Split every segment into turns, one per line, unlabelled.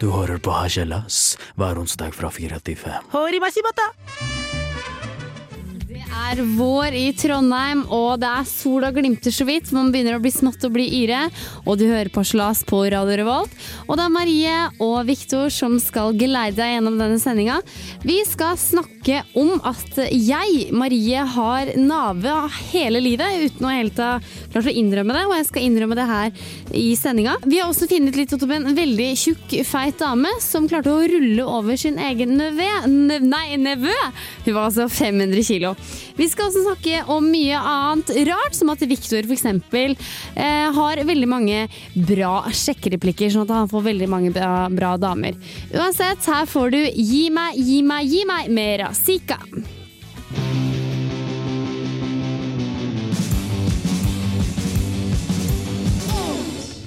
Du hører på Hasjelas hver onsdag fra fire til fem.
Er vår i Trondheim, og det er sola glimter så vidt. Man begynner å bli smått og bli yre. Og du hører på Slas på Radio Revolt. Og det er Marie og Viktor som skal geleide deg gjennom denne sendinga. Vi skal snakke om at jeg, Marie, har nave hele livet uten å helt ha klart å innrømme det. Og jeg skal innrømme det her i sendinga. Vi har også funnet litt om en veldig tjukk, feit dame som klarte å rulle over sin egen nevø. Nei, nevø! Hun var altså 500 kilo. Vi skal også snakke om mye annet rart, som at Victor f.eks. Eh, har veldig mange bra sjekkereplikker, sånn at han får veldig mange bra, bra damer. Uansett, her får du Gi meg, gi meg, gi meg med Razika.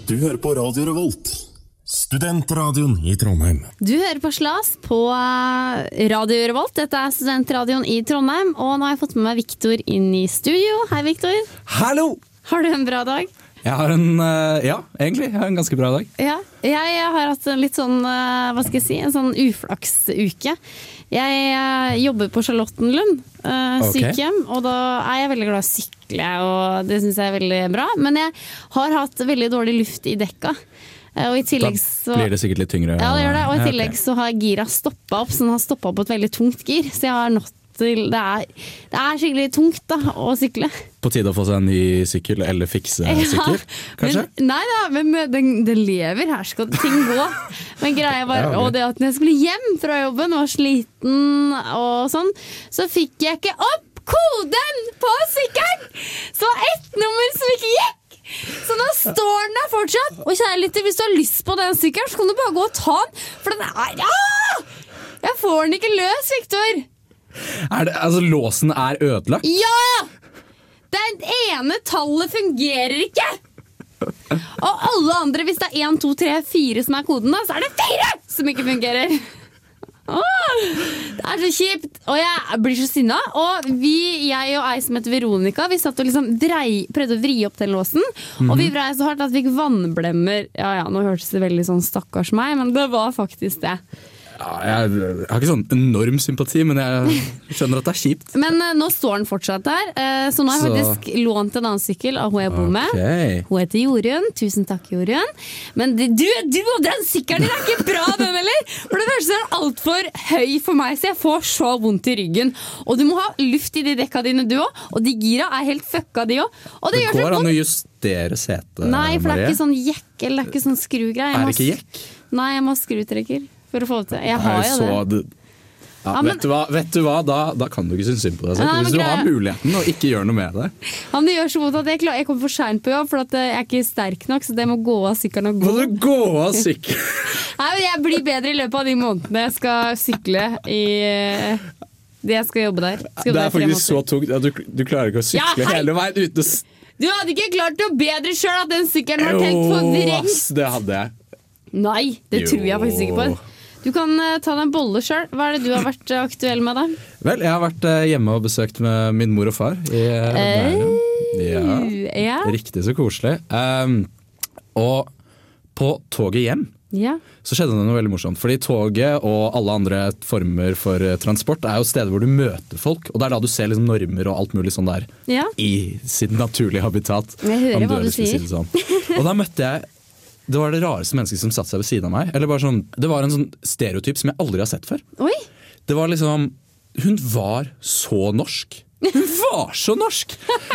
Du hører på Radio Revolt, studentradioen i Trondheim.
Du hører på Slas på eh, Radio Revolt. Dette er studentradioen i Trondheim, og nå har jeg fått med meg Victor inn i studio. Hei, Victor.
Hallo!
Har du en bra dag?
Jeg har en eh, Ja, egentlig. Jeg har en ganske bra dag.
Ja, jeg har hatt en litt sånn, eh, hva skal jeg si, en sånn uflaksuke. Jeg jobber på Charlottenlund sykehjem, okay. og da er jeg veldig glad i å sykle, og det syns jeg er veldig bra. Men jeg har hatt veldig dårlig luft i dekka. Eh, Og i
Da
tillegg så
blir det sikkert litt tyngre.
Ja, det gjør det. Og i tillegg så har gira stoppa opp, så den har stoppa på et veldig tungt gir. Så jeg har nått til Det er, det er skikkelig tungt da, å sykle.
På tide å få seg en ny sykkel, eller fikse sykkel, kanskje?
Men, nei da, men den, den lever. Her skal ting gå. Men greia var
Ja,
og det at når jeg skulle hjem fra jobben var sliten og sånn, så fikk jeg ikke opp koden på sykkelen! Så ett nummer som ikke gikk! Så nå står den der fortsatt. Og kjære lytter, hvis du har lyst på den sykkelen, så kan du bare gå og ta den. For den er ah! Jeg får den ikke løs, Viktor.
Det, altså, låsen er ødelagt?
Ja! Det ene tallet fungerer ikke! Og alle andre, hvis det er 1, 2, 3, 4 som er koden, da, så er det 4 som ikke fungerer! Åh, det er så kjipt! Og jeg blir så sinna. Og vi, jeg og ei som heter Veronica, vi satt og liksom drei, prøvde å vri opp den låsen. Og vi vrei så hardt at vi fikk vannblemmer. Ja ja, nå hørtes det veldig sånn stakkars meg, men det var faktisk det.
Ja, jeg, jeg har ikke sånn enorm sympati, men jeg skjønner at det er kjipt.
Men uh, nå står den fortsatt der, uh, så nå har jeg
Så-
faktisk lånt en annen sykkel av hun jeg bor med.
Okay.
Hun heter Jorunn. Tusen takk, Jorunn. Men det, du, du og den sykkelen din er ikke bra, den heller! For det første er den altfor høy for meg, så jeg får så vondt i ryggen. Og du må ha luft i de dekka dine, du òg. Og de gira er helt fucka, de òg. Og det,
Det går an å justere setet,
Nei, for det er
Marie.
ikke sånn jekk eller det er ikke sånn skrugreie.
Er det ikke jekk?
Nei, jeg må ha skrutrekker for å få det til. Jeg har jo det.
det- Ja,
Ja, men-
vet, du hva, vet du hva, da, da kan du ikke synes synd på deg selv. Hvis du har muligheten og ikke gjør noe med det.
Ja, det gjør så vondt at jeg, jeg kommer for seint på jobb, for eh, jeg er ikke sterk nok. Så det må gå av sykkelen og gå.
Må du gå av sykkelen?
Nei, men Jeg blir bedre i løpet av de månedene jeg skal sykle i eh, det jeg skal jobbe der. Skal jobbe
Det er faktisk så tungt at du, du klarer ikke å sykle hele veien uten å
Du hadde ikke klart noe bedre sjøl at den sykkelen var tenkt for
Jo,
vreng!
det hadde jeg.
Nei, det tror jeg faktisk ikke på. Du kan eh, ta deg en bolle sjøl. Hva er det du har vært eh, aktuell med, da?
Vel, jeg har vært eh, hjemme og besøkt med min mor og far i Bærum. Ja,
Ja.
riktig så koselig. Um, og på toget hjem
ja.
så skjedde det noe veldig morsomt. Fordi toget og alle andre former for transport er jo steder hvor du møter folk. Og det er da du ser liksom normer og alt mulig sånn der
Ja.
i sitt naturlige habitat.
Jeg hører hva du sier.
Si sånn. Og da møtte jeg det var det rareste mennesket som satte seg ved siden av meg. Eller bare sånn, det var en sånn stereotyp som jeg aldri har sett før.
Oi!
Det var liksom Hun var så norsk. Hun var så norsk!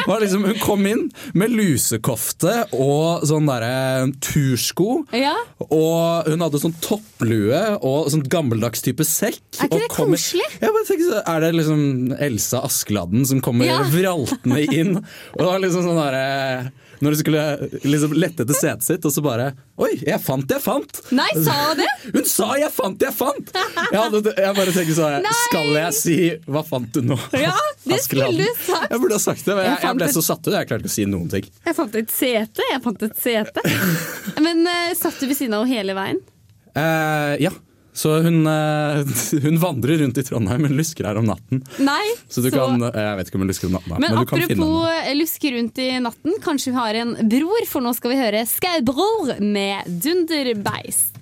Var liksom, hun kom inn med lusekofte og sånn derre tursko.
Ja.
Og hun hadde sånn topplue og sånn gammeldags type sekk.
Er ikke det koselig?
Så Er det liksom Elsa Askeladden som kommer
Ja.
vraltende inn? Og det var liksom sånn derre Når hun skulle liksom lette etter setet sitt, og så bare Oi, jeg fant, jeg fant!
Nei, sa hun det?
Hun sa 'jeg fant, jeg fant'! Jeg, hadde, jeg bare tenkte sånn Skal jeg si 'hva fant du nå'?
Ja, det skulle du sagt.
Jeg burde ha sagt det, men Jeg
jeg
ble så satt ut. Jeg klarte ikke å si noen ting.
Jeg fant et sete. Jeg fant et sete. Men uh, satt du ved siden av henne hele veien?
Uh, ja, Så hun, eh, hun vandrer rundt i Trondheim, hun lusker her om natten.
Nei,
Så du kan Jeg vet ikke om hun lusker om natten,
Men,
men, du kan finne
apropos luske rundt i natten, kanskje vi har en bror, for nå skal vi høre Skaubror med Dunderbeist.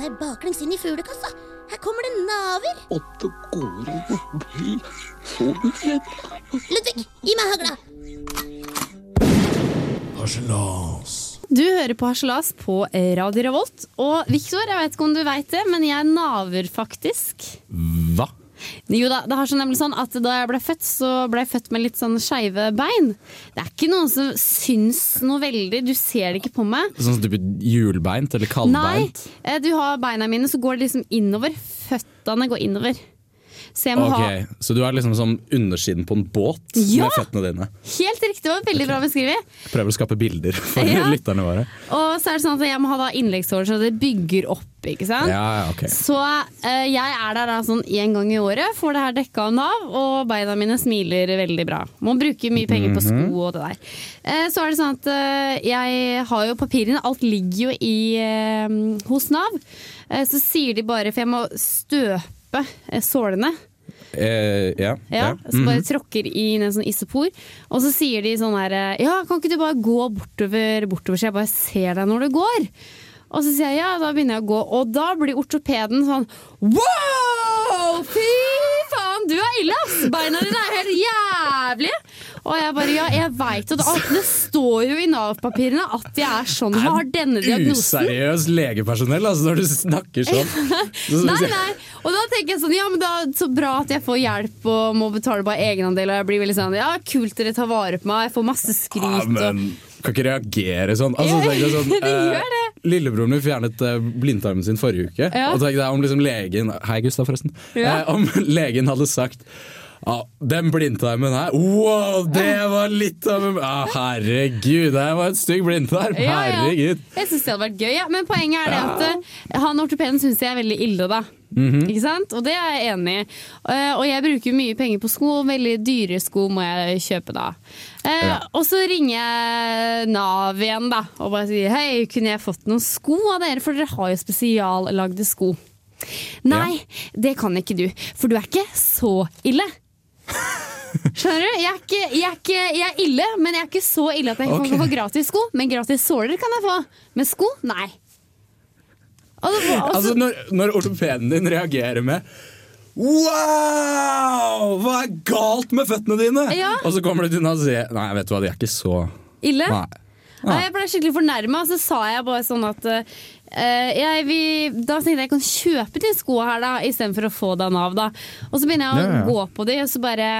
Meg baklengs inn i fuglekassa. Her kommer det naver.
Og det går an å bli så uredd.
Ludvig, gi meg hagla.
Harselas.
Du hører på Harselas på Radio Revolt. Og Viktor, jeg vet ikke om du veit det, men jeg naver faktisk.
Hva?
Jo da, det har så nemlig sånn at Da jeg ble født, så ble jeg født med litt sånn skeive bein. Det er ikke noe som syns noe veldig. Du ser det ikke på meg.
Sånn type hjulbeint eller kaldbeint?
Nei, du har beina mine, så går det liksom innover. Føttene går innover. Så må ha
Så du er liksom som undersiden på en båt
Ja!
med føttene dine?
Helt riktig, det var veldig bra beskrevet.
Prøver å skape bilder for
Ja.
lytterne våre.
Og så er det sånn at jeg må ha da innleggshår så det bygger opp, ikke sant.
Ja, okay.
Så uh, jeg er der da sånn én gang i året, får det her dekka av Nav, og beina mine smiler veldig bra. Må bruke mye penger på sko og det der. Uh, så er det sånn at uh, jeg har jo papirene, alt ligger jo i, hos Nav. Så sier de bare, for jeg må støpe eh, sålene.
Eh, ja,
Ja. Så bare tråkker inn en sånn isopor. Og så sier de sånn her Ja, kan ikke du bare gå bortover, bortover så jeg bare ser deg når du går? Og så sier jeg ja, da begynner jeg å gå. Og da blir ortopeden sånn Wow! Fy du er ille, ass! Beina dine er helt jævlig! Og jeg bare ja, jeg veit jo det. Det står jo i Nav-papirene at jeg er sånn. Jeg har denne diagnosen.
Useriøs legepersonell, altså, når du snakker sånn.
Nei, nei. Og da tenker jeg sånn, ja, men da, så bra at jeg får hjelp og må betale bare egenandel. Og jeg blir veldig sånn, ja, kult dere tar vare på meg, jeg får masse skryt.
Ja, men kan ikke reagere sånn. Altså, sånn
det gjør
eh, Lillebroren min fjernet eh, blindtarmen sin forrige uke.
Ja.
Og tenk deg om liksom legen Hei, Gustav, forresten.
Ja.
Eh, om legen hadde sagt ja, den blindtarmen her Wow, det var litt av en ah, Herregud, det var en stygg blindtarm! Herregud.
Jeg syns det hadde vært gøy, men poenget er det at eh, han ortopeden syns jeg er veldig ille, da.
Mhm.
Ikke sant? Og det er jeg enig i. Eh, og jeg bruker mye penger på sko, og veldig dyre sko må jeg kjøpe da. Eh,
Ja.
Og så ringer jeg Nav igjen da, og bare sier hei, kunne jeg fått noen sko av dere, for dere har jo spesiallagde sko. Nei, det kan ikke du, for du er ikke så ille. Skjønner du? Jeg er, ikke, jeg, er ikke, jeg er ille, men jeg er ikke så ille at jeg
okay.
kan få gratis sko. Men gratis såler kan jeg få. Men sko, nei. Og det, var- og så-
Altså, når, når ortopeden din reagerer med Wow! Hva er galt med føttene dine?
Ja.
Og så kommer du til sier Nei, vet du hva, de er ikke så
ille?
Nei.
Nei, jeg ble skikkelig fornærma, så sa jeg bare sånn at uh, jeg, vi, Da tenkte jeg jeg kan kjøpe de skoene her, da, istedenfor å få det av Nav. da. Og så begynner jeg å
Ja, ja.
gå på de, og så bare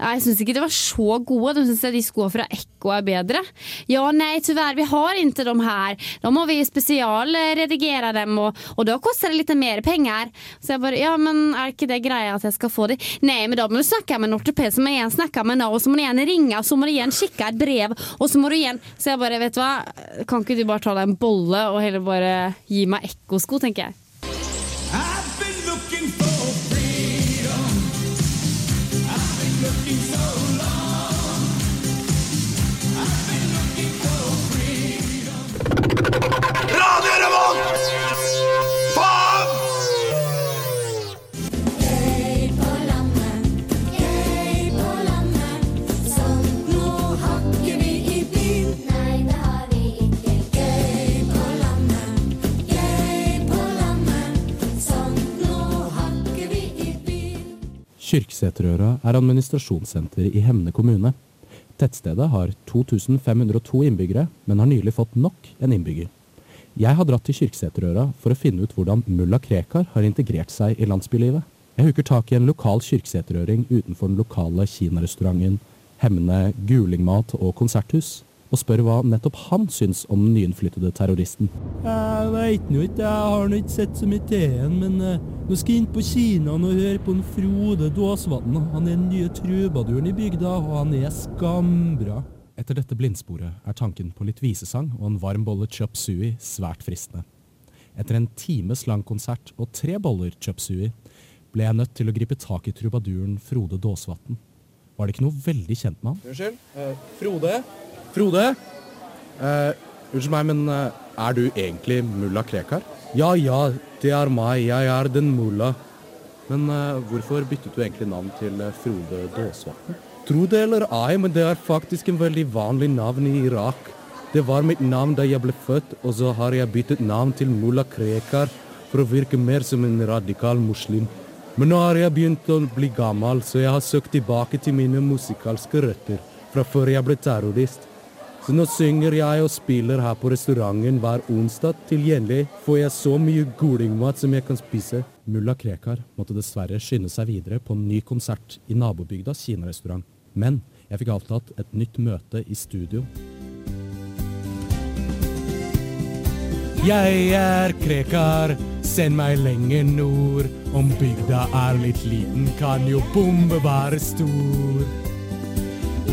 Jeg syns ikke de var så gode. De syns de skoene fra Ekko er bedre. Ja, nei, tyvärr, vi har ikke de her. Da må vi spesialredigere dem, og, og da koster det litt mer penger. Så jeg bare Ja, men er ikke det greia at jeg skal få de? Nei, men da må du snakke med en ortoped som igjen snakker med Nav, og så må du igjen ringe, og så må du igjen kikke et brev, og så må du igjen Så jeg bare, vet du hva, kan ikke du bare ta deg en bolle og heller bare gi meg Ekko-sko, tenker jeg.
Kyrksæterøra er administrasjonssenter i Hemne kommune. Tettstedet har 2502 innbyggere, men har nylig fått nok en innbygger. Jeg har dratt til Kyrksæterøra for å finne ut hvordan mulla Krekar har integrert seg i landsbylivet. Jeg hooker tak i en lokal kyrksæterøring utenfor den lokale kinarestauranten Hemne Gulingmat og konserthus, og spør hva nettopp han syns om den nyinnflyttede terroristen. Jeg veit nå ikke, jeg har nå ikke sett så mye til han, men eh, nå skal jeg inn på kinoen og høre på en Frode Dåsvatn. Han er den nye trubaduren i bygda, og han er skambra. Etter dette blindsporet er tanken på litt visesang og en varm bolle chop sui svært fristende. Etter en times lang konsert og tre boller chop sui ble jeg nødt til å gripe tak i trubaduren Frode Dåsvatn. Var det ikke noe veldig kjent med han?
Unnskyld? Eh, Frode? Frode?
Eh, unnskyld meg, men eh, er du egentlig mulla Krekar? Ja, ja, det er meg. Jeg er den mulla. Men eh, hvorfor byttet du egentlig navn til eh, Frode Dåsvatn? Tro det eller ei, men det er faktisk en veldig vanlig navn i Irak. Det var mitt navn da jeg ble født, og så har jeg byttet navn til mulla Krekar for å virke mer som en radikal muslim. Men nå har jeg begynt å bli gammel, så jeg har søkt tilbake til mine musikalske røtter fra før jeg ble terrorist. Så nå synger jeg og spiller her på restauranten hver onsdag. Til gjengjeld får jeg så mye golingmat som jeg kan spise. Mulla Krekar måtte dessverre skynde seg videre på en ny konsert i nabobygdas kinarestaurant. Men jeg fikk avtalt et nytt møte i studio. Jeg er Krekar, send meg lenger nord. Om bygda er litt liten, kan jo bombe være stor.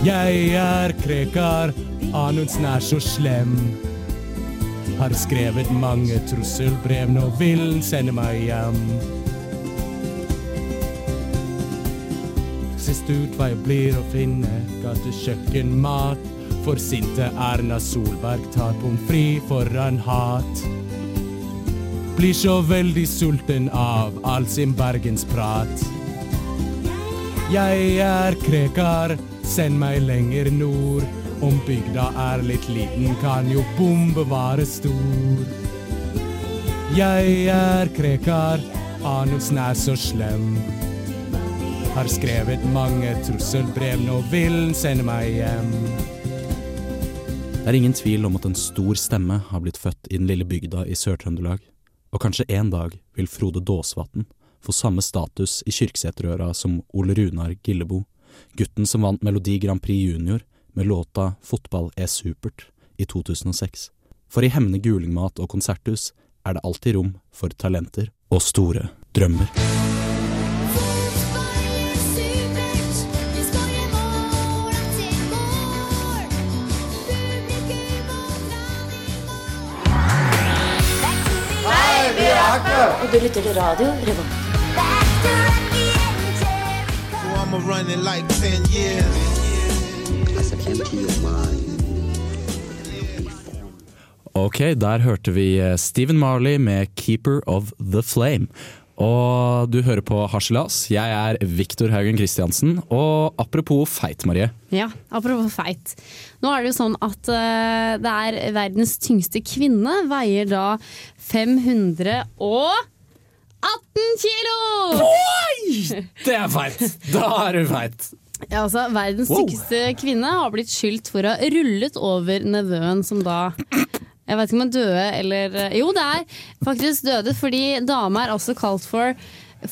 Jeg er Krekar, Anundsen er så slem. Har skrevet mange trusselbrev, nå vil han sende meg hjem. Sist ut hva jeg blir å finne, gatekjøkkenmat. For sinte Erna Solberg tar pommes frites foran hat. Blir så veldig sulten av all sin bergensprat. Jeg er Krekar, send meg lenger nord. Om bygda er litt liten, kan jo bombe være stor. Jeg er Krekar, Anundsen er så slem. Har skrevet mange trusselbrev, nå vil han sende meg hjem.
Det er ingen tvil om at en stor stemme har blitt født i den lille bygda i Sør-Trøndelag, og kanskje en dag vil Frode Dåsvatn få samme status i Kyrksæterøra som Ole Runar Gillebo, gutten som vant Melodi Grand Prix Junior med låta Fotball er supert i 2006. For i Hemne Gulingmat og konserthus er det alltid rom for talenter og store drømmer.
Er supert, vi. Publikum og
Og du lytter til radio Revolt.
I'ma run in like 10 years.
Ok, der hørte vi eh, Stephen Marley med 'Keeper of the Flame'. Og du hører på Harselas. Jeg er Viktor Haugen Kristiansen. Og apropos feit, Marie.
Ja, apropos feit. Nå er det jo sånn at eh, det er verdens tyngste kvinne veier da 518 kilo! Oi!
Det er feit! Da er du feit.
Ja, altså, verdens
Wow.
kvinne har blitt skyldt for å ha rullet over nevøen som da Jeg vet ikke om han døde eller Jo, det er faktisk døde, fordi dama er også kalt for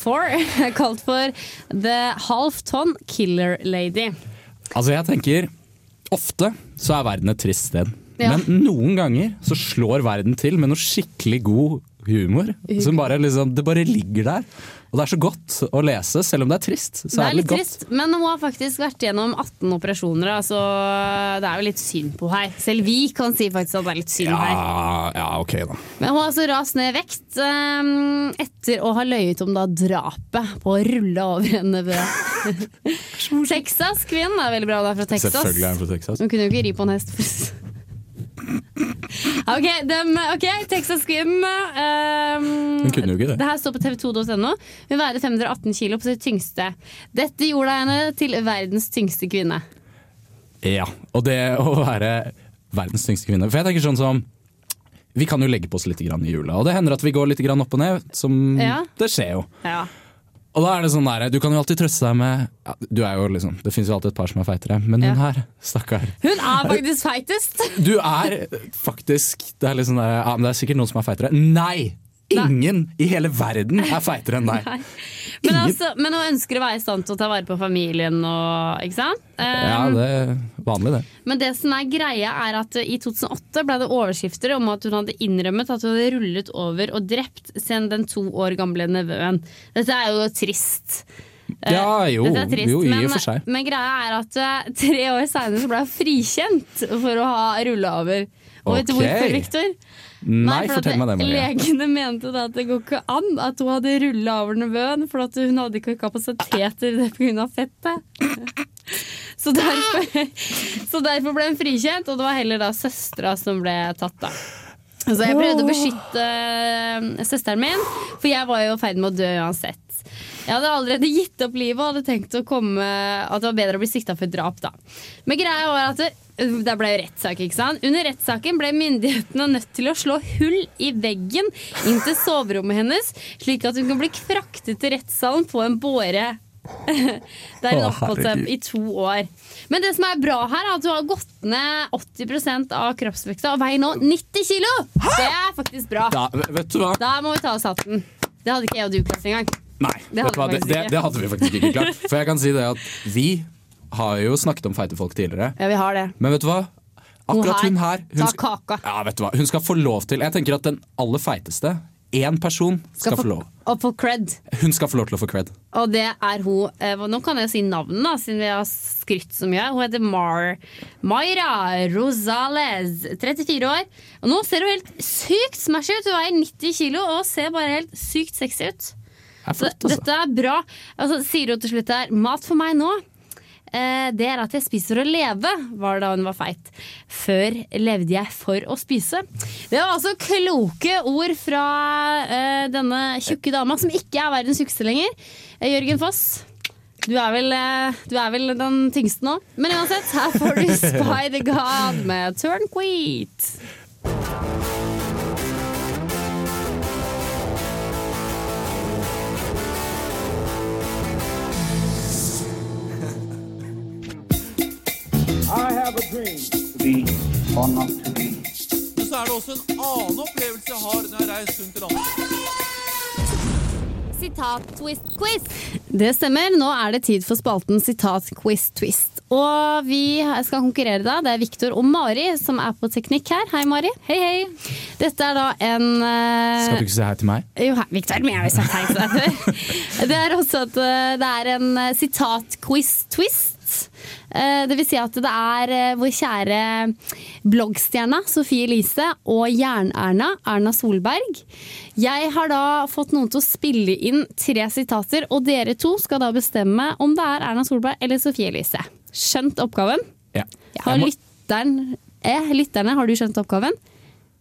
for, kalt for The Half Ton Killer Lady.
Altså, jeg tenker Ofte så er verden et trist sted.
Ja.
Men noen ganger så slår verden til med noe skikkelig god humor. Som bare liksom, det bare ligger der. Og det er så godt å lese, selv om det er trist. Så
det
er
litt
litt godt.
trist, men hun har faktisk vært gjennom 18 operasjoner. Altså, det er jo litt synd på her. Selv vi kan si faktisk at det er litt synd her.
Ja, ja, ok da.
Men hun har altså rast ned i vekt um, etter å ha løyet om da drapet på å rulle over en nevø. Texas-kvinnen er veldig bra, hun er fra Texas.
Selvfølgelig er hun fra Texas.
Hun kunne jo ikke ri på en hest. ok, dem, ok, Texas-kvinnen. um,
Hun kunne jo ikke det.
det her står på tv2.no. Hun veide 518 kilo på sitt tyngste. Dette gjorde henne til verdens tyngste kvinne.
Ja, og det å være verdens tyngste kvinne. For jeg tenker sånn som Vi kan jo legge på oss litt grann i jula, og det hender at vi går litt grann opp og ned. Som
Ja.
Det skjer jo.
Ja.
Og da er det sånn der, Du kan jo alltid trøste deg med ja, Du er jo liksom, Det fins jo alltid et par som er feitere, men
Ja.
hun her, stakkar.
Hun er faktisk feitest!
Du er faktisk Det er sånn der, ja, men det er sikkert noen som er feitere. Nei! Ingen i hele verden er feitere enn deg.
Men, altså, men hun ønsker å være i stand til å ta vare på familien og Ikke sant?
Ja,
Um,
det er vanlig, det.
Men det som er greia er at i 2008 ble det overskrifter om at hun hadde innrømmet at hun hadde rullet over og drept sin den to år gamle nevøen. Dette er jo trist. Eh,
Ja, jo,
trist,
jo, i og for seg.
men greia er at eh, tre år seinere ble hun frikjent for å ha rulla over. Og vet du hvorfor, Victor?
Nei,
for
fortell meg det, Maria.
Legene mente da at det går ikke an at hun hadde rulla over nevøen, for at hun hadde ikke kapasitet til det pga. fettet. Så derfor, så derfor ble hun frikjent, og det var heller da søstera som ble tatt, da. Så jeg prøvde å beskytte eh, søsteren min, for jeg var jo i ferd med å dø uansett. Jeg hadde allerede gitt opp livet og hadde tenkt å komme at det var bedre å bli sikta for drap. da. Men greia var at det, det ble jo rettssak. ikke sant? Under rettssaken ble myndighetene nødt til å slå hull i veggen inn til soverommet hennes, slik at hun kan bli fraktet til rettssalen på en båre. Der hun oppholdt seg i to år. Men det som er bra her, er at hun har gått ned 80% av kroppsvekta og veier nå 90 kilo! Det er faktisk bra.
Da, vet du hva?
Da må vi ta oss hatten. Det hadde ikke jeg og du klart engang.
Nei,
Det hadde vi
Det,
faktisk
det,
ikke.
det hadde vi faktisk ikke klart. For jeg kan si det at vi har jo snakket om feite folk tidligere.
Ja, vi har det.
Men vet du hva? Akkurat hun her hun,
Ta kaka.
ja, vet du hva? hun skal få lov til Jeg tenker at den aller feiteste, én person, skal, få lov.
Og få cred.
Hun skal få lov til å få cred.
Og det er hun eh, Nå kan jeg si navnet, da, siden vi har skrytt så mye. Hun heter Mar Mayra Rosales. 34 år. Og nå ser hun helt sykt smashy ut. Hun veier 90 kilo og ser bare helt sykt sexy ut.
Er
Så
flott, altså.
dette er bra. Altså, sier hun til slutt her Mat for meg nå. Eh, Det er at jeg spiser å leve Var det da hun var feit. Før levde jeg for å spise. Det var altså kloke ord Fra eh, denne tjukke dama Som ikke er verdens tjukkeste lenger. Eh, Jørgen Foss du er, vel, du er vel den tyngste nå. Men uansett, her får du Spy the God Med Turnqueat
Men så er det også en annen opplevelse jeg har når jeg reiser rundt i landet.
Sitat-twist-quiz. Det stemmer. Nå er det tid for spalten sitat-quiz-twist. Og vi skal konkurrere da. Det er Viktor og Mari som er på teknikk her. Hei, Mari. Hei, hei. Dette er da en uh...
Skal du ikke si hei til meg?
jo, Viktor. Men jeg har sagt hei til deg før. Det er også at uh, det er en eh, sitat-quiz-twist. Eh, Det vil si at det er eh, vår kjære bloggstjerna Sofie Elise og Jern-Erna, Erna Solberg. Jeg har da fått noen til å spille inn tre sitater, og dere to skal da bestemme om det er Erna Solberg eller Sofie Elise. Skjønt oppgaven?
Ja.
Har lytteren, eh, lytterne, har du skjønt oppgaven?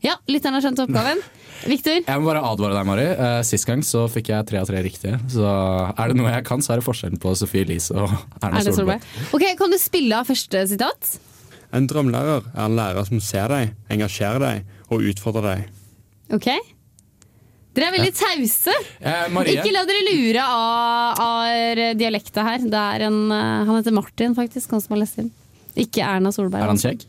Ja, lytteren har skjønt oppgaven. Victor?
Jeg må bare advare deg, Mari. Eh, Sist gang så fikk jeg tre av tre riktige. Så er det noe jeg kan, så er det forskjellen på Sofie Elise og Erna
er
Solberg.
Ok, Kan du spille av første sitat?
En drømmelærer er en lærer som ser deg, engasjerer deg og utfordrer deg.
Ok. Dere er veldig tause.
Eh,
Ikke la dere lure av, av dialekta her. Det er en, eh, han heter Martin, faktisk, han som har lest inn. Ikke Erna Solberg.
er han
altså.
kjekk?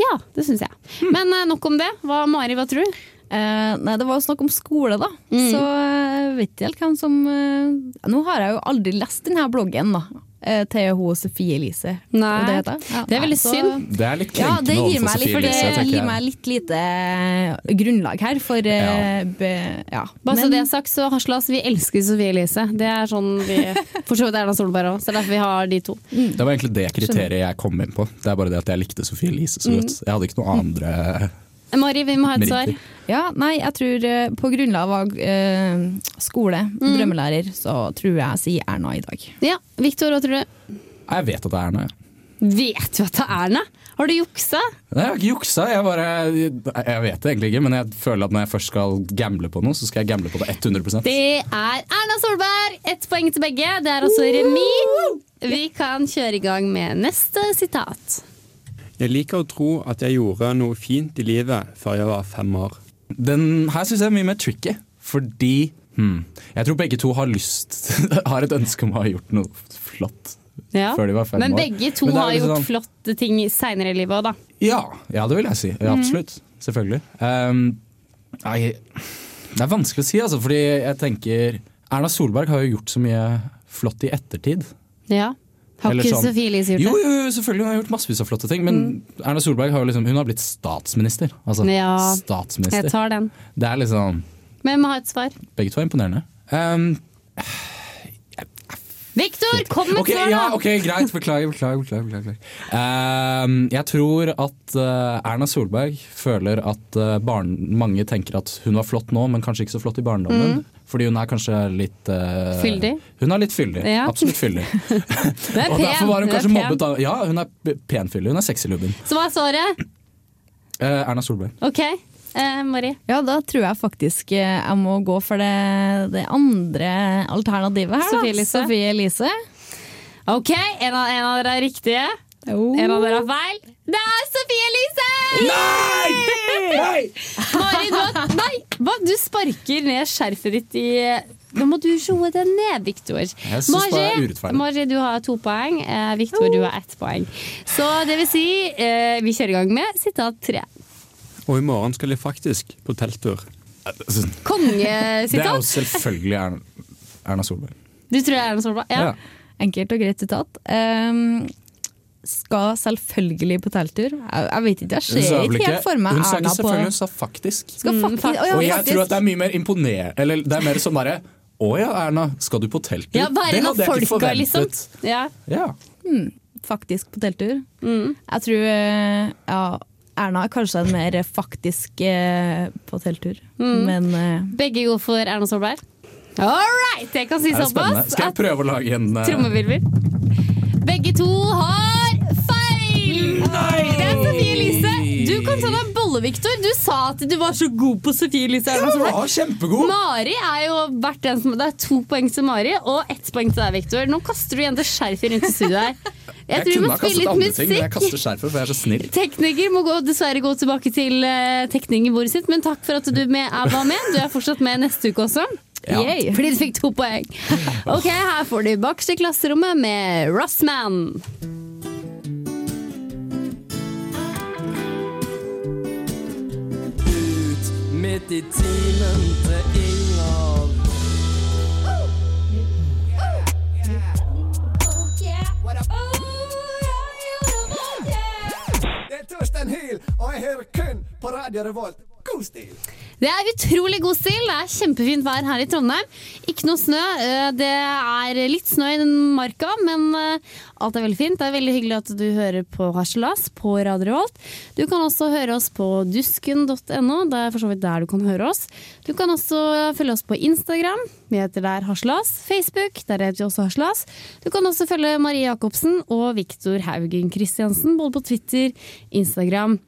Ja, det syns jeg. Men eh, nok om det. Hva, Mari, hva tror du?
Eh, nei, det var snakk om skole, da.
Mm.
Så jeg vet ikke helt hvem som eh, Nå har jeg jo aldri lest denne bloggen, da. Eh, Til hun Sofie Elise.
Nei,
det heter? Ja,
det er veldig
så-
synd.
Det er litt krenkende
ja,
overfor Sofie
for det gir meg litt lite eh, grunnlag her for ja. be, ja.
Bare så det er sagt, så Haslas, vi elsker Sofie Elise. Det er sånn vi For så vidt Erna Solberg òg, så det er derfor vi har de to.
Det var egentlig det kriteriet jeg kom inn på. Det er bare det at jeg likte Sofie Elise så
Mm.
godt. Jeg hadde ikke noe andre
Mari, vi må ha et svar.
Ja, nei, jeg tror eh, på grunnlag av eh, skole,
Mm.
drømmelærer, så tror jeg jeg sier Erna i dag.
Ja, Viktor, hva tror du?
Jeg vet at det er Erna.
Vet du at det er Erna? Har du juksa?
Nei, Jeg har ikke juksa. Jeg, bare, jeg vet det egentlig ikke, men jeg føler at når jeg først skal gamble på noe, så skal jeg gamble på det 100%
Det er Erna Solberg! Ett poeng til begge. Det er altså remis. Vi kan kjøre i gang med neste sitat.
Jeg liker å tro at jeg gjorde noe fint i livet før jeg var fem år.
Den her syns jeg er mye mer tricky, fordi hmm, jeg tror begge to har lyst Har et ønske om å ha gjort noe flott
Ja.
før de var fem
Men
år.
begge to
Men
har
litt
gjort
sånn-
flotte ting seinere i livet òg, da.
Ja, ja, det vil jeg si. Ja,
Mhm.
absolutt. Selvfølgelig. Um, nei, det er vanskelig å si, altså, fordi jeg tenker Erna Solberg har jo gjort så mye flott i ettertid.
Ja. Har ikke
sånn-
Sofie Elise gjort det?
jo, jo, selvfølgelig. Hun har gjort massevis av flotte ting. Men Erna Solberg har liksom, hun har blitt statsminister. Altså,
Ja,
statsminister.
Jeg tar den.
Det er liksom
Men jeg må ha et svar.
Begge to er imponerende. Um, jeg,
Victor, kom med
Ok,
svar,
ja,
da!
ok, Greit. Beklager. beklager, beklager, beklager. Uh, jeg tror at uh, Erna Solberg føler at uh, barn, mange tenker at hun var flott nå, men kanskje ikke så flott i barndommen. Fordi hun er kanskje litt eh,
Fyldig?
Hun er litt fyldig.
Ja.
Absolutt fyldig.
Hun er
Og derfor var hun kanskje
pen.
mobbet av Ja, hun er penfyldig. Hun er sexylubben.
Så hva er svaret?
Erna Solberg.
Ok, eh, Mari?
Ja, da tror jeg faktisk eh, jeg må gå for det, det andre alternativet her.
Sofie. Elise.
Sofie Elise.
Ok, en av, en av dere er riktige. En av dere har feil. Det er Sofie Elise!
Nei!
Mari, du, har, nei! Hva? du sparker ned skjerfet ditt i Nå må du roe deg ned, Viktor.
urettferdig.
Mari, du har to poeng. Eh, Viktor, du har ett poeng. Så det vil si, eh, vi kjører i gang med sitat tre.
Og i morgen skal de faktisk på telttur.
Det er jo selvfølgelig Erna, Erna Solberg.
Du tror det er Erna Solberg? Ja.
Ja.
Enkelt og greit sitat. Um, skal selvfølgelig på telttur. Jeg, jeg vet ikke, jeg ser
vel
ikke helt for meg
Hun sa ikke selvfølgelig, hun sa faktisk.
Skal faktisk, Å ja,
Og jeg
faktisk.
tror at det er mye mer imponerende Eller det er mer sånn derre Å ja, Erna, skal du på telttur?
Ja,
det hadde jeg ikke
forventet. liksom. Ja.
Ja.
Hmm, faktisk på telttur.
Mm.
Jeg tror eh, ja, Erna er kanskje en mer faktisk eh, på telttur,
Mm.
men eh,
Begge går for Erna Solberg. All right! Jeg kan si såpass
Skal jeg prøve å lage en uh...
Trommevirvel. Begge to har feil! Det er så Elise. Du kan ta deg en bolle, Victor. Du sa at du var så god på Sofie Elise.
Ja,
Solberg.
kjempegod!
Mari er jo vært en som Det er to poeng til Mari og ett poeng til deg, Victor. Nå kaster du igjen det skjerfet rundt i studioet her. Jeg,
Jeg
tror vi må spille
andre
musikk.
ting, men jeg kaster skjerfet, for jeg er så snill.
Tekniker må gå, dessverre gå tilbake til uh, teknikerbordet sitt, men takk for at du med, er, var med. Du er fortsatt med neste uke også.
Ja.
Yay.
Fordi du fikk to poeng. Ok, Her får du Bakerst i klasserommet med Rossman.
Midt i timen til Inger.
Det er Torstein Hyl, og jeg hører kun på Radio Revolt. God stil!
Det er utrolig god stil. Det er kjempefint vær her i Trondheim. Ikke noe snø. Eh, Det er litt snø i den marka, men eh, alt er veldig fint. Det er veldig hyggelig at du hører på Harselas på Radio Revolt. Du kan også høre oss på dusken.no. Det er for så vidt der du kan høre oss. Du kan også følge oss på Instagram. Vi heter der Harselas. Facebook, der heter vi også Harselas. Du kan også følge Marie Jacobsen og Viktor Haugen Christiansen, både på Twitter, Instagram.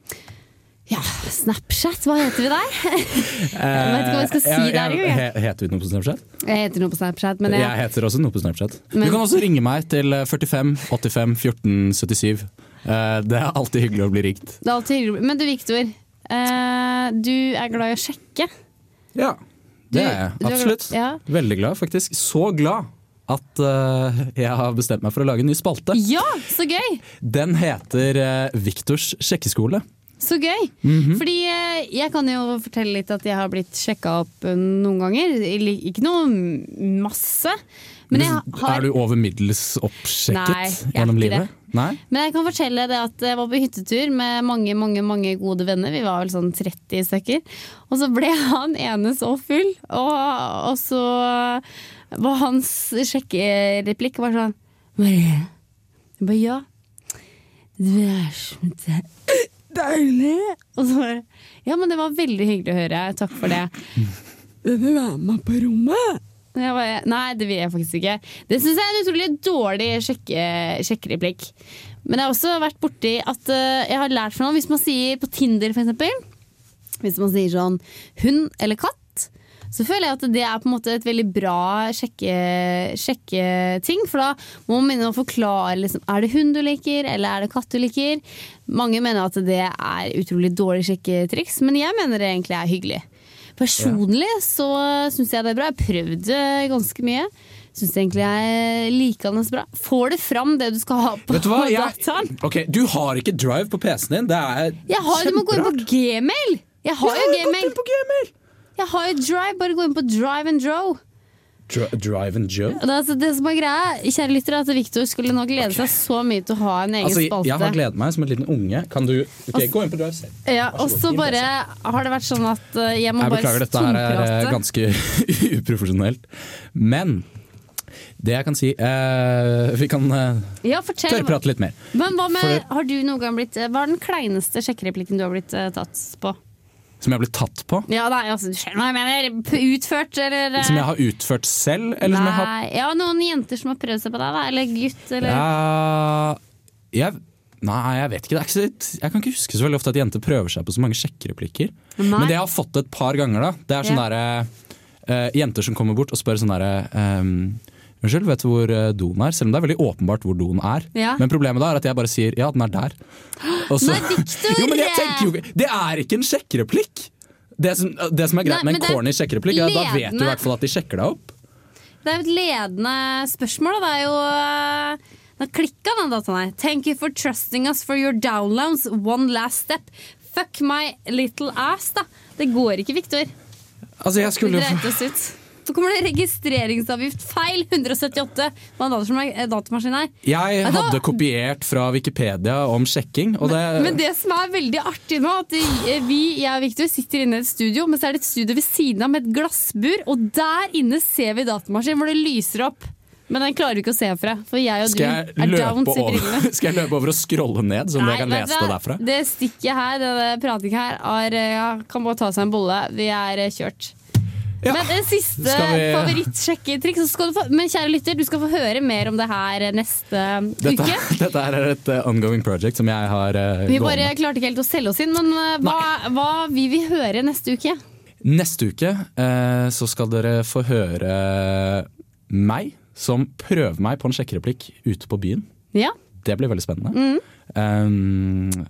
Ja, Snapchat, hva heter vi der? Jeg vet ikke hva jeg skal si
Eh,
der engang.
jeg, Heter vi noe på Snapchat?
Jeg heter noe på Snapchat, men
Jeg
jeg,
heter også noe på Snapchat.
Men-
Du kan også ringe meg til eh, 45 85 14 77. Eh, Det er alltid hyggelig å bli ringt.
det er alltid hyggelig. Men du, Viktor. eh, du er glad i å sjekke.
Ja, det er jeg. Absolutt.
ja.
Veldig glad, faktisk. Så glad at eh, jeg har bestemt meg for å lage en ny spalte.
Ja, så gøy!
Den heter uh, Viktors sjekkeskole.
Så gøy.
Mhm.
Fordi eh, jeg kan jo fortelle litt at jeg har blitt sjekka opp eh, noen ganger. Ikke noe masse. Men jeg har
Er du over middels oppsjekket
Nei,
gjennom livet? Nei?
Men jeg kan fortelle det at jeg var på hyttetur med mange mange, mange gode venner. Vi var vel sånn 30 stykker. Og så ble han ene så full, og, og så var hans sjekkereplikk var sånn Marie. Jeg bare ja. Du er de- deilig. Og så bare Ja, men det var veldig hyggelig å høre. Takk for det. Vil du være med på rommet? Bare, nei, det vil jeg faktisk ikke. Det syns jeg er en utrolig dårlig sjekke, sjekkereplikk. Men jeg har også vært borti at eh, jeg har lært for noen Hvis man sier på Tinder, for eksempel Hvis man sier sånn hund eller katt, så føler jeg at det er på en måte et veldig bra sjekke- sjekketing. For da må man begynne å forklare liksom, er det hund du liker, eller er det katt du liker. Mange mener at det er utrolig dårlig sjekketriks, men jeg mener det egentlig er hyggelig. Personlig så syns jeg det er bra. Jeg har prøvd ganske mye. Syns egentlig er så bra. Får det fram det du skal ha på
Vet du hva? Jeg,
dataen?
ok, du har ikke drive på PC-en din. Det er
kjemperart. du må gå inn på Gmail! Jeg har
Jeg
jo Gmail. Jeg har jo Drive, bare gå inn på Drive and.
Dri drive and Joe?
Det, altså, det som er greia, kjære lyttere, er at Victor skulle nå glede seg så mye til å ha en egen
Altså,
spalte.
jeg har gledet meg som en liten unge. Kan du Ok, Gå inn på Drive selv.
Ja, og så bare har det vært sånn at uh, jeg må
Jeg
bare
beklager, dette her er eh, ganske uprofesjonelt. Men Det jeg kan si eh, Vi kan uh,
Ja,
tørrprate litt mer.
Men hva med, har du noen gang blitt Hva er den kleineste sjekkereplikken du har blitt eh, tatt på?
Som jeg blitt tatt på.
Ja, nei, altså, skjønner hva jeg mener. Utført, eller eh,
Som jeg har utført selv, eller som jeg har
Nei, ja, noen jenter som har prøvd seg på deg, da. Eller gutt, eller
Ja, jeg, Nei, jeg vet ikke. Det ikke så, jeg kan ikke huske så veldig ofte at jenter prøver seg på så mange sjekkereplikker.
Nei.
Men det jeg har fått et par ganger, da, det er sånne
Ja.
der, uh, jenter som kommer bort og spør sånn derre ehm, Unnskyld, vet du hvor eh, doen er? Selv om det er veldig åpenbart hvor doen er.
Ja.
Men problemet da er at jeg bare sier ja, den er der. Så-
Nei, Victor!
jo, men jeg tenker jo ikke Det er ikke en sjekkereplikk! Det som, det som er greit
Nei,
med en corny sjekkereplikk, er at da vet du i hvert fall at de sjekker deg opp.
Det er jo et ledende spørsmål, det er jo eh, Da klikka den dataen her. Thank you for trusting us for your downloads. One last step. Fuck my little ass, da. Det går ikke, Victor.
Altså, jeg skulle
jo. Så kommer det registreringsavgift feil 178 Hva er datamaskin- eh, datamaskin her.
Jeg
du
hadde kopiert fra Wikipedia om sjekking, og det
Men det som er veldig artig nå, at vi, jeg og Victor sitter inne i et studio, men så er det et studio ved siden av med et glassbur, og der inne ser vi datamaskin hvor det lyser opp. Men den klarer vi ikke å se fra, for jeg og du
Skal du
er downs i brillene.
skal jeg løpe over og scrolle ned, sånn at jeg kan lese
du
det derfra?
Det stikket her, det pratingen her, er, eh, ja, kan bare ta seg en bolle. Vi er eh, kjørt. Men det siste
vi-
favorittsjekketriks få, Men kjære lytter, du skal få høre mer om det her neste
Dette,
uke.
dette her er et uh, ongoing project som jeg har uh,
Vi bare klarte ikke helt å selge oss inn, men uh, hva, hva vil vi høre neste uke?
Neste uke uh, så skal dere få høre meg som prøver meg på en sjekkereplikk ute på byen.
Ja.
Det blir veldig spennende.
Mm.
Um,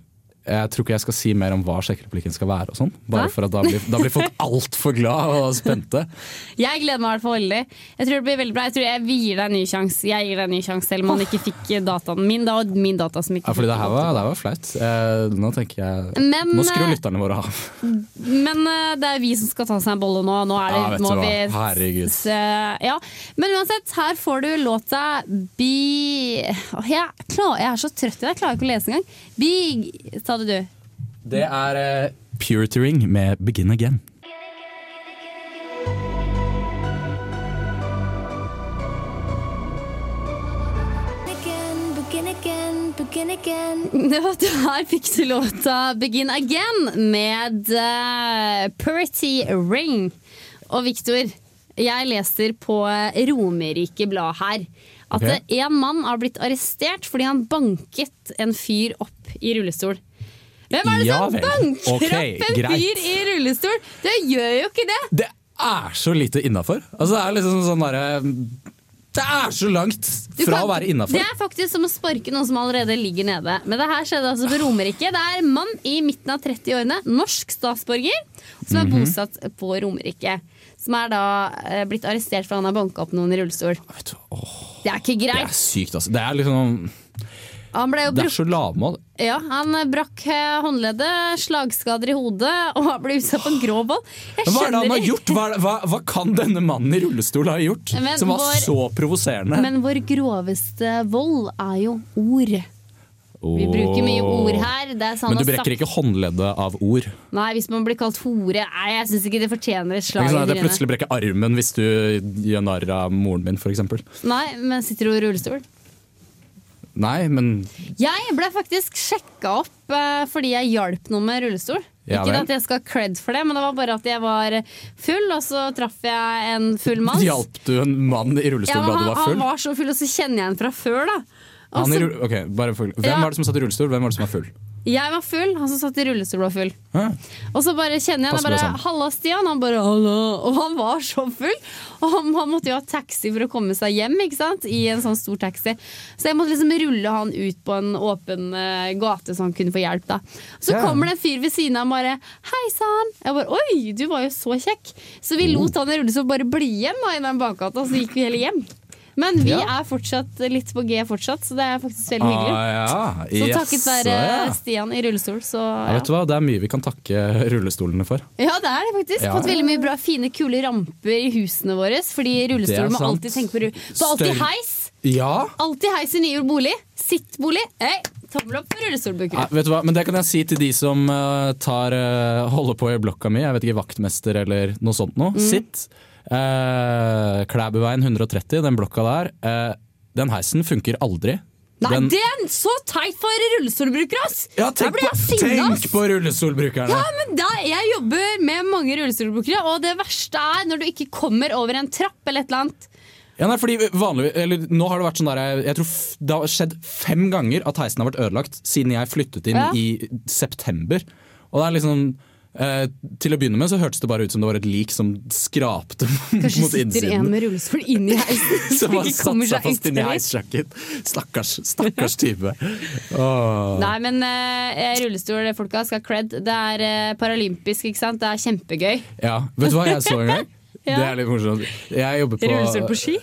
jeg tror ikke jeg skal si mer om hva sjekkereplikken skal være. og sånn Bare
Hæ?
for at Da blir, da blir folk altfor glad og spente.
Jeg gleder meg i hvert fall veldig. Jeg tror det blir veldig bra. Jeg tror jeg vil gi deg en ny sjanse. Jeg gir deg en ny sjanse selv om man ikke fikk dataen min. Det var min data som ikke
Ja, fordi det her var, det her var flaut. Eh, nå tenker jeg
Men,
Nå skrur
eh,
lytterne våre av.
Men eh, det er vi som skal ta seg en bolle nå. Nå er det,
Ja,
må vi
Herregud.
se, ja. Men uansett, her får du låta Be jeg, klar, jeg er så trøtt i dag, jeg klarer ikke å lese engang. Be det du.
Det er uh, Purity Ring med Begin Again.
Begin again.
Ja, der fikk du låta 'Begin Again' med uh, Purity Ring. Og Victor, jeg leser på Romerike Blad her at
Ok.
eh, en mann har blitt arrestert fordi han banket en fyr opp i rullestol. Hvem er det
Ja
som banker
okay,
opp en
greit.
fyr i rullestol? Det gjør jo ikke det!
Det er så lite innafor. Altså, det er liksom sånn derre Det er så langt fra
kan-
å være
Det er faktisk som å sparke noen som allerede ligger nede. Men det her skjedde altså på Romerike. Det er en mann i midten av 30-årene, norsk statsborger, som er
Mhm.
bosatt på Romerike. Som er da eh, blitt arrestert for han har banka opp noen i rullestol. Det er ikke greit.
Det er sykt, altså. Det er liksom
Han ble jo
Det er så lavmål.
ja, Han brakk eh, håndleddet, slagskader i hodet og han ble utsatt for en vold. Jeg
hva er det han har gjort? Hva, hva, hva kan denne mannen i rullestol ha gjort
Men
som var
vår-
så provoserende?
Men vår groveste vold er jo ord. Vi bruker mye ord her. Det er sånn
Men du brekker ikke håndleddet av ord.
Nei, hvis man blir kalt hore Nei, jeg syns ikke det fortjener et
Det
slag
ikke sånn at jeg plutselig brekker armen hvis du gjør narr av moren min, f.eks.
Nei, men sitter du i rullestol?
Nei, men
Jeg ble faktisk sjekka opp eh, fordi jeg hjalp noen med rullestol.
Ja
ikke
vel.
at jeg skal ha cred for det, men det var bare at jeg var full, og så traff jeg en full mann.
hjalp du en mann i
Ja,
rullestol
men
da du
han,
var
han
full?
var så full, og så kjenner jeg han fra før, da. Og
Han i,
så-
ok, bare full. Hvem
Ja.
var det som satt i rullestol, hvem var det som var full?
Jeg var full, han som satt i rullestol var full.
Hæ?
Og så bare kjenner jeg han bare? 'Halla, Stian'. Han bare. Og han var så full. Og han, han måtte jo ha taxi for å komme seg hjem ikke sant? i en sånn stor taxi. Så jeg måtte liksom rulle han ut på en åpen uh, gate så han kunne få hjelp. da Så
yeah.
kommer det en fyr ved siden av og bare 'hei sann'. Jeg bare 'oi, du var jo så kjekk'. Så vi lot han i rullestol bare bli igjen da, i den bakgata, så gikk vi heller hjem. Men vi er fortsatt litt på G fortsatt, så det er faktisk veldig hyggelig.
Ah, ja.
Så takket
Jaså,
være. Stian i rullestol, så
Ja, vet du hva, Det er mye vi kan takke rullestolene for.
Ja, det er det faktisk.
Ja.
Fått veldig mye bra, fine, kule ramper i husene våre. Fordi
er
må alltid tenke på rull... Så alltid heis!
Ja,
Alltid heis i ny bolig. Sittbolig. Hey, tommel opp for rullestolbrukere.
Vet du hva? Men det kan jeg si til de som eh, tar, eh, holder på i blokka mi. Jeg vet ikke, vaktmester eller noe sånt noe.
Mm.
Sitt. Eh, Klæbuveien 130, den blokka der. eh, den heisen funker aldri.
Nei,
den,
er så teit for rullestolbrukere, ass!
ja, tenk, på,
jeg ass!
tenk på rullestolbrukerne!
Ja, men da, Jeg jobber med mange rullestolbrukere, og det verste er når du ikke kommer over en trapp eller et eller annet.
Ja, nei, fordi vanlig, eller, nå har Det vært sånn der, jeg tror f- det har skjedd fem ganger at heisen har vært ødelagt siden jeg flyttet inn
Ja.
i september. Og det er liksom eh, Til å begynne med så hørtes det bare ut som det var et lik som skrapte
Kanskje
mot
sitter en
innsiden.
med rullestol inni heisen
Som har
ikke
satt
kommer
seg fast
ut
inni heissjakken. Stakkars, stakkars type. Oh.
Nei, men eh, rullestolfolka skal ha cred. Det er eh, paralympisk, ikke sant? Det er kjempegøy.
Ja, Vet du hva jeg så en gang?
Ja.
Det er litt morsomt. Jeg jobber på
Rullestol på ski?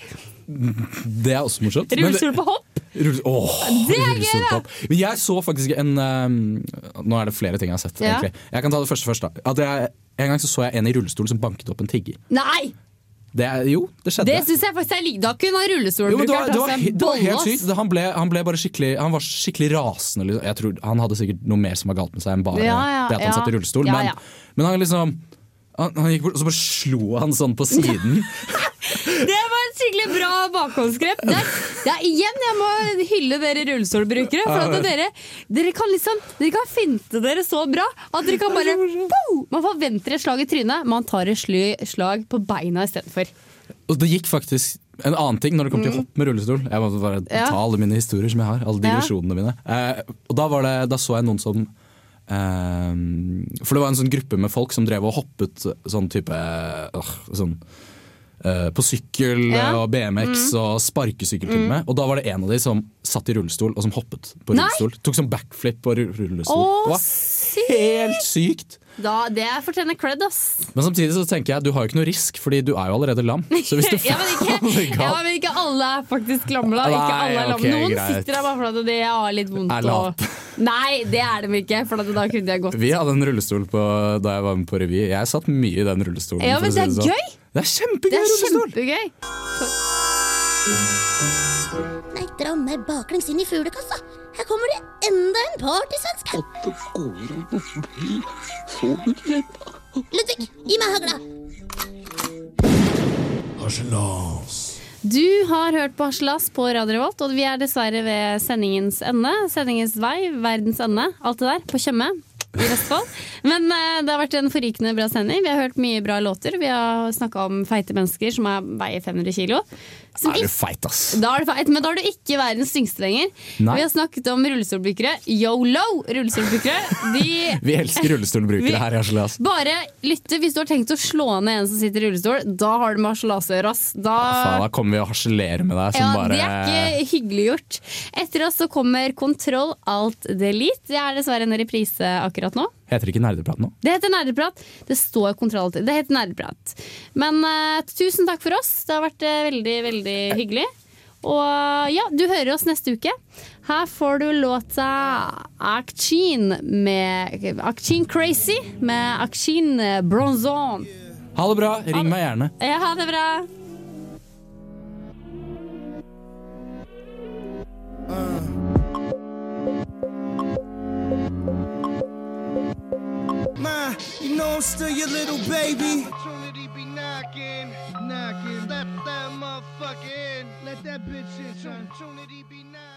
Det er også morsomt.
Rullestol på hopp?
Rull- Åh,
Det er gøy!
Men jeg så faktisk en ehm, Nå er det flere ting jeg har sett.
Ja.
Jeg kan ta det første først. jeg, En gang så, så jeg en i rullestol som banket opp en tigger.
Nei!
Det jo, det skjedde.
Det syns jeg faktisk er likte Da kunne han
jo, men det,
rullestolbruker
var, det, var,
tatt
helt sykt. Han ble, han ble bare skikkelig Han var skikkelig rasende. Liksom. Jeg tror Han hadde sikkert noe mer som var galt med seg enn bare
Ja, ja,
det at han satt i rullestol. Men, men han liksom han, han gikk bort og så bare slo han sånn på siden.
Det skikkelig bra bakhåndsgrep. Det er, det er igjen, jeg må hylle dere rullestolbrukere. For dere, dere kan liksom Dere kan finte dere så bra at dere kan bare boom! Man forventer et slag i trynet, man tar et slag på beina istedenfor.
Og det gikk faktisk en annen ting når det kom til hopp med rullestol. Jeg må bare
Mm. Ja.
ta alle mine historier som jeg har. Alle digresjonene mine. Eh, og da, var det, da så jeg noen som eh, For det var en sånn gruppe med folk som drev og hoppet sånn type øh, sånn, eh, På sykkel
Ja.
og BMX
Mm.
og sparkesykkel til og med. Og da var det en av de som satt i rullestol og som hoppet på
Nei.
rullestol. Tok sånn backflip på rullestol.
Åh,
det var helt sykt!
Da, det fortjener cred, ass.
Men samtidig så tenker jeg du har jo ikke noe risk, fordi du er jo allerede lam. Så hvis du
ja, men ikke, ja, men ikke alle er faktisk lamla. Ikke alle er lam.
ok,
Noen
greit.
sitter der bare fordi de har litt vondt.
Er
Og... Nei, det er de ikke, for da kunne jeg gått.
Vi hadde en rullestol på, da jeg var med på revy. Jeg satt mye i den rullestolen.
Ja, men det er
sånn.
gøy!
Det er kjempegøy
Det er kjempegøy!
Nei, dra meg baklengs inn i fuglekassa. Her kommer det enda en partysvenske. Ludvig, gi meg hagla.
Du har hørt på Harselas på Radio Revolt, og vi er dessverre ved sendingens ende. Sendingens vei, verdens ende, alt det der, på Tjøme i Vestfold. Men eh, det har vært en forrykende bra sending. Vi har hørt mye bra låter. Vi har snakka om feite mennesker som er, veier 500 kilo.
Da er du feit, ass.
da er du feit, men da er du ikke verdens tyngste lenger.
Nei.
Vi har snakket om rullestolbrukere. Yolo! Rullestolbrukere. De
Vi elsker rullestolbrukere
Vi-
her i Harselas.
bare lytte hvis du har tenkt å slå ned en som sitter i rullestol. Da har du med harselas å gjøre, ass. Da
Faen, da kommer vi og harselerer med deg som
ja,
bare
Det er ikke hyggelig gjort. Etter oss så kommer Kontroll Alt Delete. Det er dessverre en reprise akkurat nå.
Heter det ikke nerdeprat nå?
Det heter Nerdeprat. Det står Kontroll til. Det heter Nerdeprat. Men uh, tusen takk for oss. Det har vært uh, veldig, veldig hyggelig. Og ja, du hører oss neste uke. Her får du låta Akshin med Akshin Crazy med Akshin Bronzon.
Ha det bra, ring meg gjerne.
Ja, ha det bra.
Ma, you know I'm still your little baby.
Opportunity be knocking, knocking. Let that motherfucker in. Let that bitch in. Opportunity be knocking.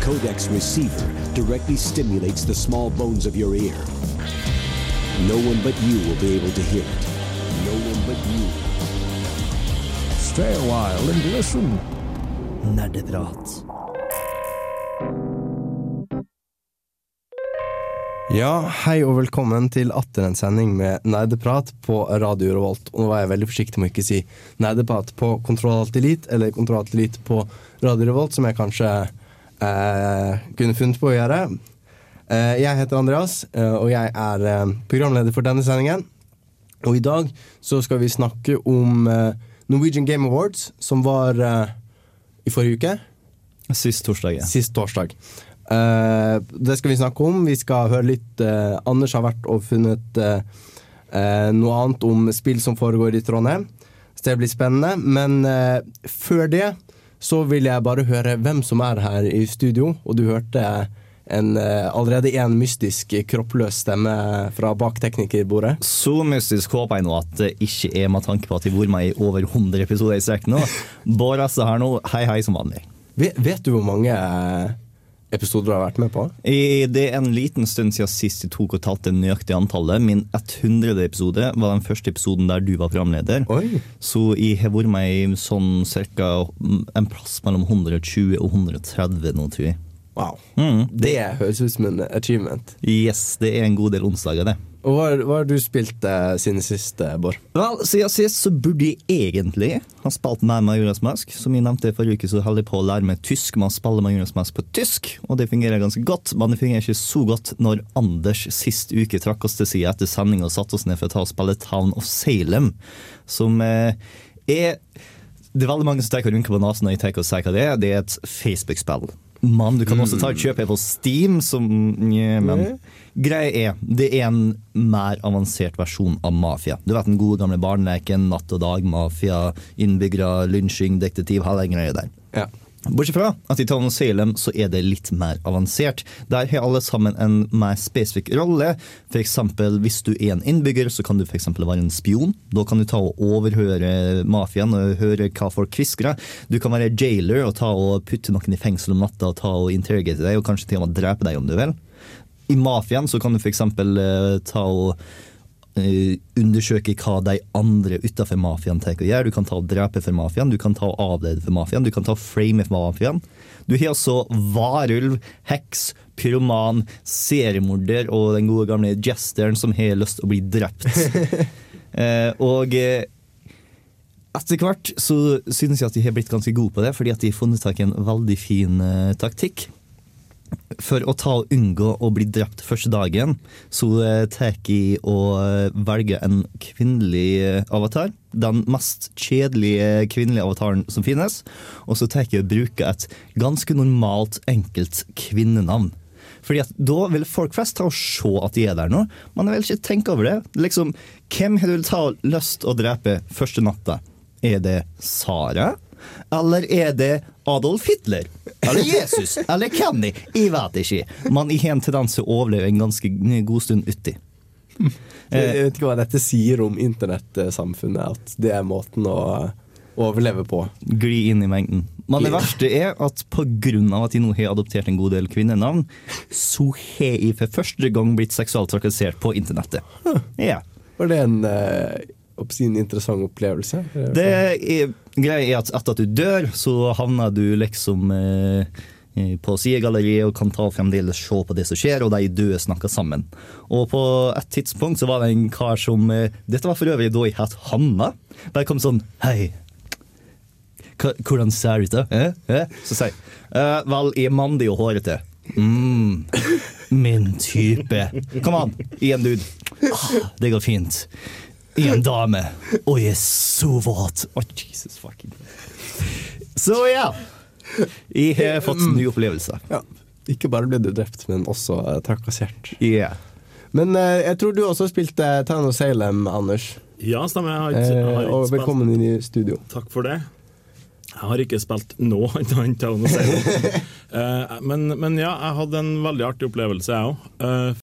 Codex receiver directly stimulates the small bones of your ear. No one but you will be able to hear it. No one but you.
Stay a while and listen. Nerdeprat.
Ja, hei og velkommen til atter en sending med nerdeprat på Radio Revolt. Og nå var jeg veldig forsiktig med å ikke si nerdeprat på Kontroll Alt Elite eller Kontroll Alt Elite på Radio Revolt, som jeg kanskje kunne funnet på å gjøre. Eh, jeg heter Andreas, eh, og jeg er eh, programleder for denne sendingen. Og i dag så skal vi snakke om eh, Norwegian Game Awards, som var eh, i forrige uke.
Sist torsdag, ja.
Sist torsdag. Uh, det skal vi snakke om. Vi skal høre litt uh, Anders har vært og funnet uh, eh, noe annet om spill som foregår i Trondheim. Så det blir spennende. Men eh, før det så vil jeg bare høre hvem som er her i studio. Og du hørte en, eh, allerede en mystisk kroppløs stemme fra bak teknikerbordet.
Så mystisk håper jeg nå at det ikke er med tanke på at vi har vært med i over 100 episoder i strekk nå. Bård Asse her nå, hei hei som vanlig.
Vet, vet du hvor mange episoder du har vært med på?
I, det er en liten stund siden sist jeg tok og talte det nøyaktige antallet. Min 100. episode var den første episoden der du var programleder. Så jeg har vært med i sånn cirka en plass mellom 120 og 130 nå, tror jeg.
Wow.
Mm.
Det høres ut som en achievement.
Yes, det er en god del onsdager, det.
Og hva, hva har du spilt eh, siden sist, eh, Bård?
Vel, Siden sist så burde jeg egentlig ha spilt med Majoras Mask. Som jeg nevnte forrige uke, så holder jeg på å lære meg tysk. Man spiller Majoras Mask på tysk, og det fungerer ganske godt. Men det fungerer ikke så godt når Anders sist uke trakk oss til side etter sending og satte oss ned for å ta og spille Town of Salem, som eh, er Det er veldig mange som tar rynker på nesen når jeg tar og sier hva det er. Det er et Facebook-spill. Men du kan også ta et kjøpe det på Steam, som men Greia er, det er en mer avansert versjon av Mafia. Du vet den gode gamle barneleken, natt og dag, mafia, innbyggere, lynsjing, detektiv, hele den greia der.
Ja.
Bortsett fra at i of Salem så er det litt mer avansert. Der har alle sammen en mer spesifikk rolle. Eksempel hvis du er en innbygger, så kan du for være en spion. Da kan du ta og overhøre mafiaen og høre hva folk kviskrer. Du kan være jailer og ta og putte noen i fengsel om natta og ta og interrogate deg, og kanskje til og med drepe deg om du vil. I mafiaen så kan du eksempel eh, ta og undersøke hva de andre utenfor mafiaen tar og gjør. Du kan ta og drepe for mafiaen, du kan ta og avlede for mafiaen, du kan ta og frame for mafiaen. Du har altså varulv, heks, pyroman, seriemorder og den gode gamle jesteren som har lyst til å bli drept. eh, og eh, etter hvert så synes jeg at de har blitt ganske gode på det, fordi at de har funnet tak i en veldig fin eh, taktikk. For å ta og unngå å bli drept første dagen, så eh, tar jeg og velge velger en kvinnelig eh, avatar. Den mest kjedelige kvinnelige avataren som finnes. Og så tar jeg og bruker et ganske normalt, enkelt kvinnenavn. Fordi at Da vil folk flest ta og se at de er der nå, jeg vil ikke tenke over det. Liksom, Hvem har du lyst å drepe første natta? Er det Sara? Eller er det Adolf Hitler? Eller Jesus? Eller Kenny? Jeg vet ikke. Men jeg har en tendens til å overleve en ganske god stund uti.
Jeg vet ikke hva dette sier om internettsamfunnet, at det er måten å overleve på.
Gli inn i mengden. Men det verste er at pga. at jeg nå har adoptert en god del kvinnenavn, så har jeg for første gang blitt seksuelt trakassert på internettet. Ja.
Var det en, eh, en interessant opplevelse?
Det er, greia er at etter at du dør, så havner du liksom eh, eh, på sidegalleriet og kan ta fremdeles se på det som skjer, og de døde snakker sammen. Og på et tidspunkt så var det en kar som eh, Dette var for øvrig da jeg het Hanna. Bare kom sånn Hei. Hvordan ser du ut? Eh? Eh? Så sier jeg «Eh, Vel, jeg er mandig og hårete. Mm, min type. Kom an, i en dude. Ah, det går fint. I en dame. Og jeg er så våt. Oh, Jesus fucking Så ja. Jeg har fått nye opplevelser.
Ja. Ikke bare ble du drept, men også uh, trakassert.
Yeah.
Men uh, jeg tror du også spilte Town of Salem, Anders.
Ja, stemmer. Jeg har ikke, jeg har
Eh,
ikke
og
spilt-
velkommen inn i studio.
Takk for det. Jeg har ikke spilt noe annet enn Town of Salem. uh, men, men ja, jeg hadde en veldig artig opplevelse, jeg òg.